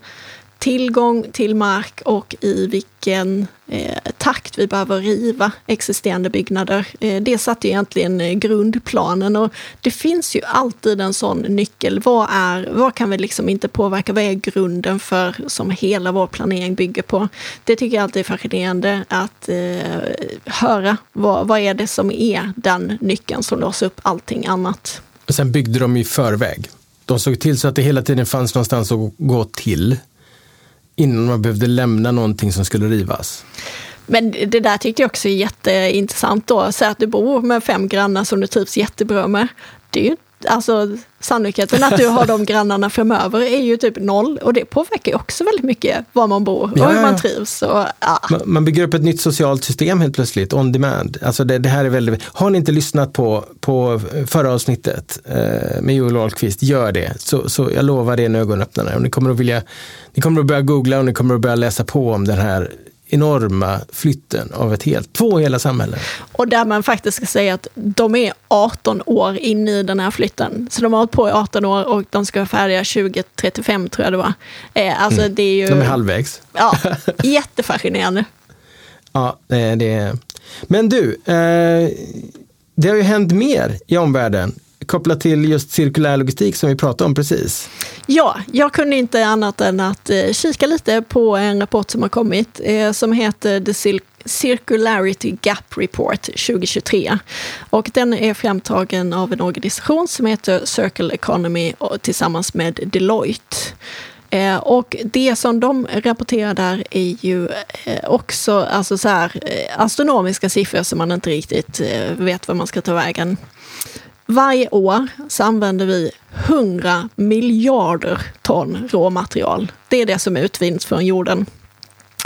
tillgång till mark och i vilken eh, takt vi behöver riva existerande byggnader. Eh, det satte egentligen eh, grundplanen och det finns ju alltid en sån nyckel. Vad, är, vad kan vi liksom inte påverka? Vad är grunden för som hela vår planering bygger på? Det tycker jag alltid är fascinerande att eh, höra. Vad, vad är det som är den nyckeln som låser upp allting annat? Och sen byggde de i förväg. De såg till så att det hela tiden fanns någonstans att gå till innan man behövde lämna någonting som skulle rivas. Men det där tyckte jag också är jätteintressant då. Säg att du bor med fem grannar som du trivs jättebra med. Det är ju alltså sannolikheten att du har de grannarna framöver är ju typ noll och det påverkar ju också väldigt mycket var man bor och ja, hur man trivs. Och, ja. man, man, bygger upp ett nytt socialt system helt plötsligt, on demand. Alltså det, det, här är väldigt, har ni inte lyssnat på, på förra avsnittet eh, med Joel Ahlqvist, gör det. Så, så jag lovar det är en ögonöppnare. Och ni kommer att vilja, ni kommer att börja googla och ni kommer att börja läsa på om den här enorma flytten av ett helt, två hela samhällen. Och där man faktiskt ska säga att de är 18 år in i den här flytten. Så de har hållit på i 18 år och de ska vara färdiga 2035 tror jag det var. Eh, alltså mm. det är ju... De är halvvägs. Ja, jättefascinerande. ja, det är... Men du, eh, det har ju hänt mer i omvärlden kopplat till just cirkulär logistik som vi pratade om precis. Ja, jag kunde inte annat än att eh, kika lite på en rapport som har kommit eh, som heter The Cir Circularity Gap Report 2023. Och den är framtagen av en organisation som heter Circle Economy tillsammans med Deloitte. Eh, och det som de rapporterar där är ju också alltså så här, astronomiska siffror som man inte riktigt vet var man ska ta vägen. Varje år så använder vi 100 miljarder ton råmaterial. Det är det som utvinns från jorden.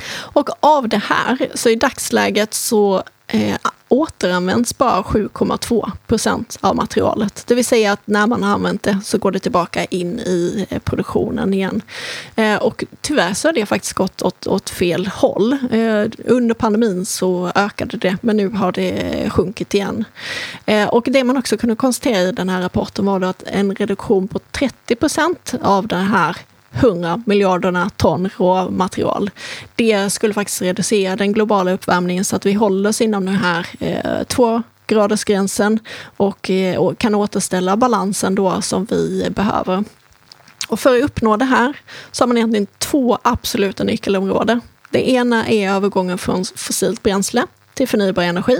Och av det här, så i dagsläget så eh, återanvänds bara 7,2 procent av materialet. Det vill säga att när man har använt det så går det tillbaka in i eh, produktionen igen. Eh, och tyvärr så har det faktiskt gått åt, åt fel håll. Eh, under pandemin så ökade det, men nu har det sjunkit igen. Och det man också kunde konstatera i den här rapporten var att en reduktion på 30 procent av den här 100 miljarderna ton råmaterial. Det skulle faktiskt reducera den globala uppvärmningen så att vi håller oss inom den här eh, två gradersgränsen och, eh, och kan återställa balansen då som vi behöver. Och för att uppnå det här så har man egentligen två absoluta nyckelområden. Det ena är övergången från fossilt bränsle till förnybar energi.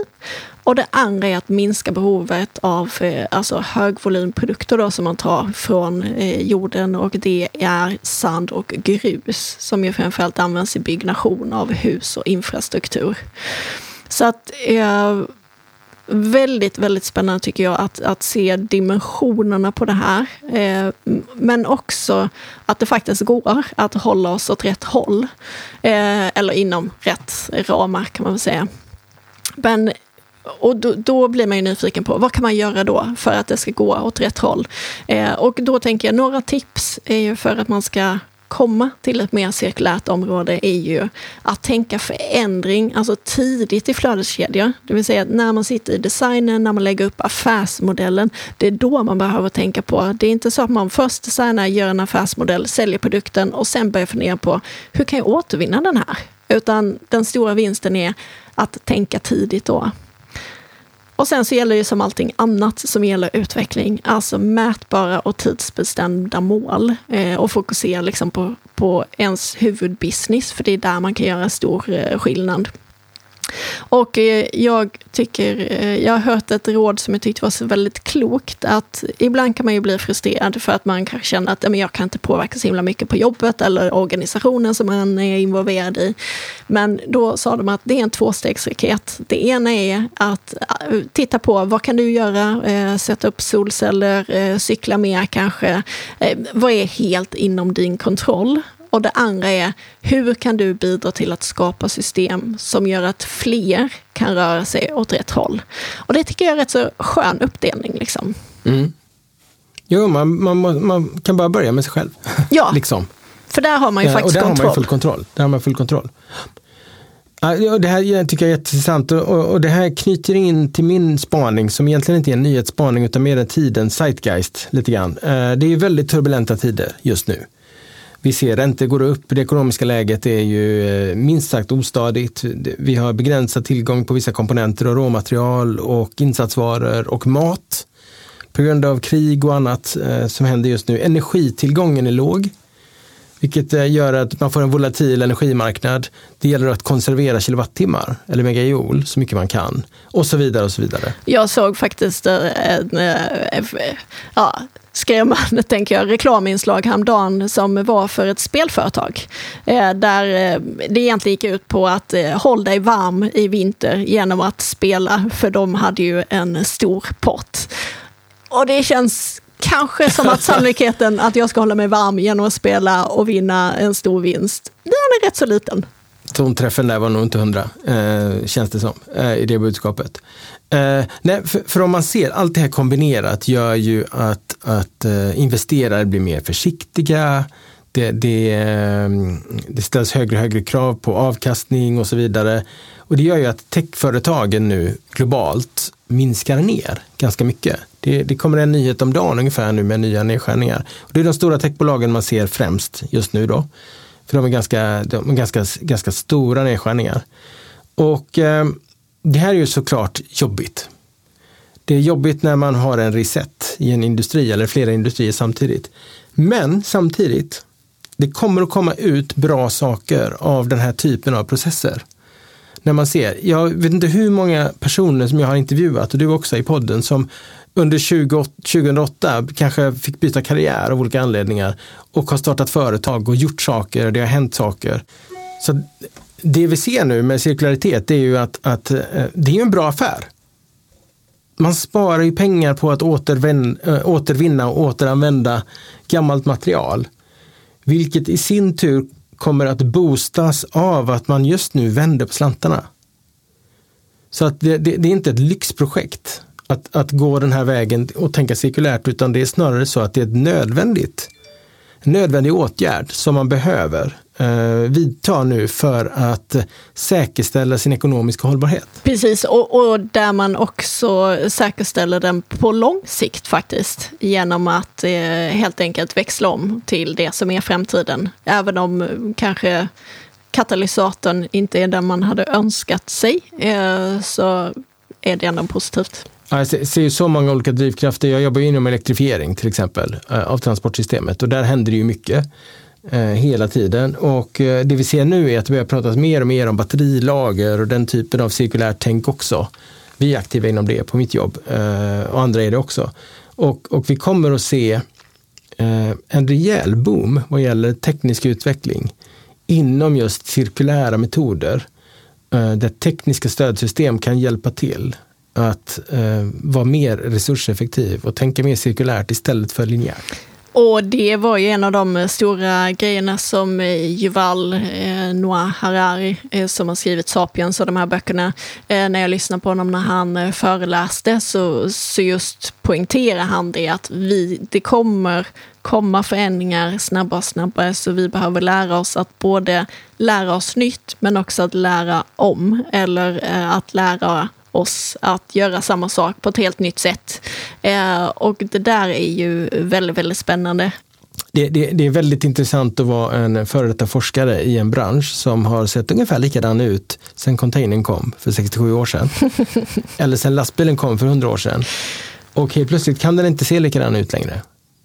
Och det andra är att minska behovet av eh, alltså högvolymprodukter då, som man tar från eh, jorden och det är sand och grus som ju framförallt används i byggnation av hus och infrastruktur. Så att eh, väldigt, väldigt spännande tycker jag att, att se dimensionerna på det här. Eh, men också att det faktiskt går att hålla oss åt rätt håll. Eh, eller inom rätt ramar kan man väl säga. Men och då, då, blir man ju nyfiken på vad kan man göra då för att det ska gå åt rätt håll? Eh, och då tänker jag några tips är ju för att man ska komma till ett mer cirkulärt område är ju att tänka förändring, alltså tidigt i flödeskedjor. Det vill säga att när man sitter i designen, när man lägger upp affärsmodellen, det är då man behöver tänka på. Det är inte så att man först designar, gör en affärsmodell, säljer produkten och sen börjar fundera på hur kan jag återvinna den här? Utan den stora vinsten är att tänka tidigt då. Och sen så gäller det som allting annat som gäller utveckling, alltså mätbara och tidsbestämda mål eh, och fokusera liksom på, på ens huvudbusiness, för det är där man kan göra stor eh, skillnad. Och eh, jag tycker, eh, jag har hört ett råd som jag tyckte var så väldigt klokt, att ibland kan man ju bli frustrerad för att man kanske känner att men jag kan inte påverka så himla mycket på jobbet eller organisationen som man är involverad i. Men då sa de att det är en tvåstegsraket. Det ena är att eh, titta på vad kan du göra, sätta upp solceller, cykla mer kanske. Vad är helt inom din kontroll? Och det andra är, hur kan du bidra till att skapa system som gör att fler kan röra sig åt rätt håll? Och det tycker jag är rätt så skön uppdelning. Liksom. Mm. Jo, man, man, man kan bara börja med sig själv. Ja, liksom. för där har man ju faktiskt och där kontroll. Har man full kontroll. Där har man full kontroll. Det här tycker jag är jätteintressant och det här knyter in till min spaning som egentligen inte är en nyhetsspaning utan mer en tidens zeitgeist lite grann. Eh, det är väldigt turbulenta tider just nu. Vi ser räntor går upp, det ekonomiska läget är ju eh, minst sagt ostadigt. Vi har begränsad tillgång på vissa komponenter och råmaterial och insatsvaror och mat på grund av krig och annat eh, som händer just nu. Energitillgången är låg, vilket eh, gör att man får en volatil energimarknad. Det gäller att konservera kilowattimmar eller megajoule så mycket man kan och så vidare och så vidare. Jag såg faktiskt en, ja, skrämmande, tänker jag, reklaminslag häromdagen som var för ett spelföretag. Eh, där eh, det egentligen gick ut på att eh, håll dig varm i vinter genom att spela, för de hade ju en stor pott. Och det känns kanske som att sannolikheten att jag ska hålla mig varm genom att spela och vinna en stor vinst, den är rätt så liten. Tonträffen där var nog inte hundra, eh, känns det som, eh, i det budskapet. Eh, nej, för, för, om man ser allt det här kombinerat gör ju att, att eh, investerare blir mer försiktiga. Det, det, eh, det ställs högre och högre krav på avkastning och så vidare. Och det gör ju att techföretagen nu globalt minskar ner ganska mycket. Det, det, kommer en nyhet om dagen ungefär nu med nya nedskärningar. Och det är de stora techbolagen man ser främst just nu då. För de är ganska, de är ganska, ganska stora nedskärningar. Och eh, det här är ju såklart jobbigt. Det är jobbigt när man har en reset i en industri eller flera industrier samtidigt. Men samtidigt, det kommer att komma ut bra saker av den här typen av processer. När man ser, jag vet inte hur många personer som jag har intervjuat och du också i podden som under 20, 2008 kanske fick byta karriär av olika anledningar och har startat företag och gjort saker, det har hänt saker. Så det vi ser nu med cirkularitet är ju att, att eh, det är en bra affär. Man sparar ju pengar på att återvinna, eh, återvinna och återanvända gammalt material. Vilket i sin tur kommer att boostas av att man just nu vänder på slantarna. Så att det, det, det är inte ett lyxprojekt att, att gå den här vägen och tänka cirkulärt utan det är snarare så att det är ett nödvändigt, en nödvändig åtgärd som man behöver eh, vidta nu för att säkerställa sin ekonomiska hållbarhet. Precis, och, och, där man också säkerställer den på lång sikt faktiskt genom att eh, helt enkelt växla om till det som är framtiden. Även om kanske katalysatorn inte är den man hade önskat sig eh, så är det ändå positivt. Jag ser så många olika drivkrafter. Jag jobbar inom elektrifiering till exempel eh, av transportsystemet och där händer det ju mycket eh, hela tiden. Och eh, det vi ser nu är att det börjar pratas mer och mer om batterilager och den typen av cirkulärt tänk också. Vi är aktiva inom det på mitt jobb eh, och andra är det också. Och, och vi kommer att se eh, en rejäl boom vad gäller teknisk utveckling inom just cirkulära metoder eh, där tekniska stödsystem kan hjälpa till att vara mer resurseffektiv och tänka mer cirkulärt istället för linjärt. Och det var ju en av de eh, stora grejerna som eh, Yuval eh, Noah Harari, eh, som har skrivit Sapiens och de här böckerna, eh, när jag lyssnade på honom när han eh, föreläste så, så just poängterar han det att vi, det kommer komma förändringar snabbare och snabbare så vi behöver lära oss att både lära oss nytt men också att lära om eller att lära oss att göra samma sak på ett helt nytt sätt. Eh, och det där är ju väldigt, väldigt spännande. Det, det, det, är väldigt intressant att vara en före detta forskare i en bransch som har sett ungefär likadan ut sen containern kom för 67 år sedan. Eller sen lastbilen kom för 100 år sedan. Och helt plötsligt kan den inte se likadan ut längre.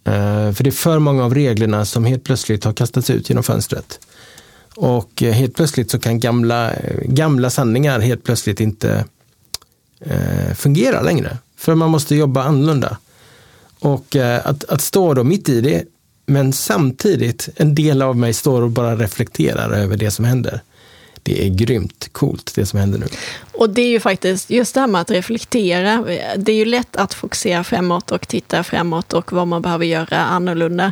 Uh, för det är för många av reglerna som helt plötsligt har kastats ut genom fönstret. Och eh, helt plötsligt så kan gamla, gamla sanningar helt plötsligt inte eh, fungera längre. För man måste jobba annorlunda. Och eh, att, att stå då mitt i det, men samtidigt en del av mig står och bara reflekterar över det som händer det är grymt coolt det som händer nu. Och det är ju faktiskt just det här med att reflektera. Det är ju lätt att fokusera framåt och titta framåt och vad man behöver göra annorlunda.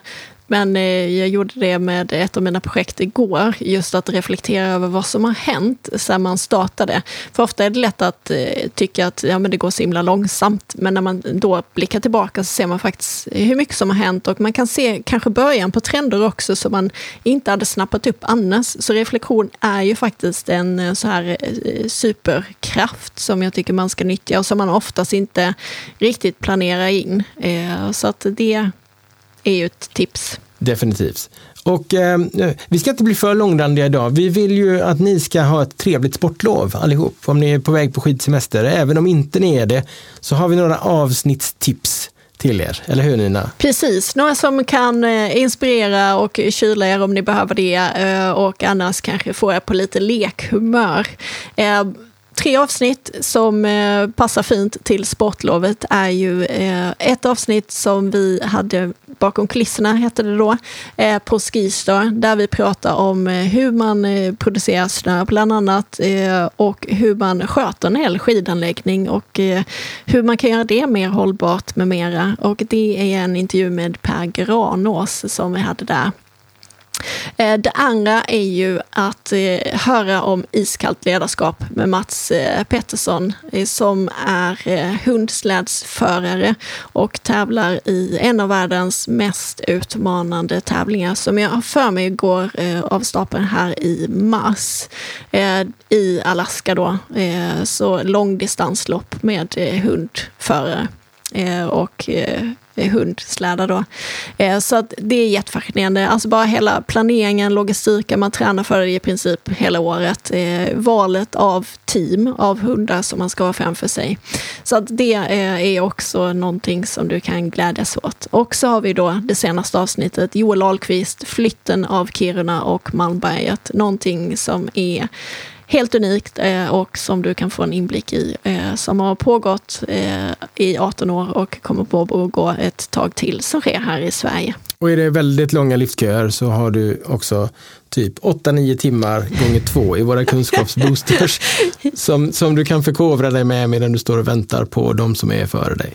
Men eh, jag gjorde det med ett av mina projekt igår, just att reflektera över vad som har hänt sedan man startade. För ofta är det lätt att eh, tycka att ja, men det går så himla långsamt, men när man då blickar tillbaka så ser man faktiskt hur mycket som har hänt och man kan se kanske början på trender också som man inte hade snappat upp annars. Så reflektion är ju faktiskt en eh, så här superkraft som jag tycker man ska nyttja och som man oftast inte riktigt planerar in. Så att det är ju ett tips. Definitivt. Och eh, vi ska inte bli för långrandiga idag. Vi vill ju att ni ska ha ett trevligt sportlov allihop. Om ni är på väg på skidsemester. Även om inte ni är det så har vi några avsnittstips till er, eller hur Nina? Precis, några som kan eh, inspirera och kyla er om ni behöver det eh, och annars kanske få er på lite lekhumör. Tre avsnitt som eh, passar fint till sportlovet är ju eh, ett avsnitt som vi hade bakom kulisserna, hette det då, eh, på Skistar, där vi pratar om eh, hur man eh, producerar snö bland annat eh, och hur man sköter en hel skidanläggning och eh, hur man kan göra det mer hållbart med mera. Och det är en intervju med Per Granås som vi hade där. Eh, det andra är ju att eh, höra om iskallt ledarskap med Mats eh, Pettersson som är hundslädsförare och tävlar i en av världens mest utmanande tävlingar som jag har för mig går av stapeln här i mars i Alaska då. Så långdistanslopp med hundförare Eh, och eh, hundslädar då. Eh, så att det är jättefascinerande. Alltså bara hela planeringen, logistiken, man tränar för det i princip hela året. Valet av team av hundar som man ska ha framför sig. Så att det är också någonting som du kan glädjas åt. Och så har vi då det senaste avsnittet, Joel Ahlqvist, flytten av Kiruna och Malmberget. Någonting som är helt unikt eh, och som du kan få en inblick i. Eh, som har pågått eh, i 18 år och kommer på att pågå ett tag till som sker här i Sverige. Och är det väldigt långa liftköer så har du också typ 8-9 timmar gånger två i våra kunskapsboosters som, som du kan förkovra dig med medan du står och väntar på de som är före dig.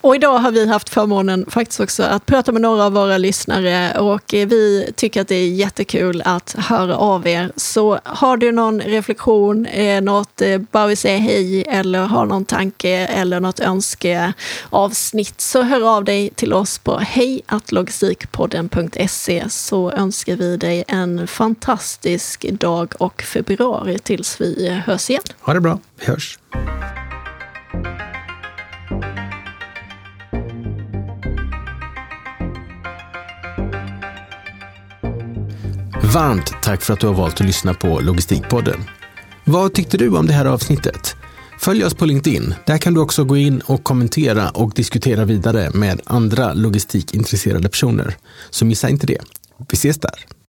Och idag har vi haft förmånen faktiskt också att prata med några av våra lyssnare och vi tycker att det är jättekul att höra av er. Så har du någon reflektion, eh, något eh, bara vill säga hej eller har någon tanke eller något önskeavsnitt så hör av dig till oss på hejlogistikpodden.se så önskar vi dig en fantastisk dag och februari tills vi hörs igen. Ha det bra, vi hörs. Varmt tack för att du har valt att lyssna på Logistikpodden. Vad tyckte du om det här avsnittet? Följ oss på LinkedIn. Där kan du också gå in och kommentera och diskutera vidare med andra logistikintresserade personer. Så missa inte det. Vi ses där.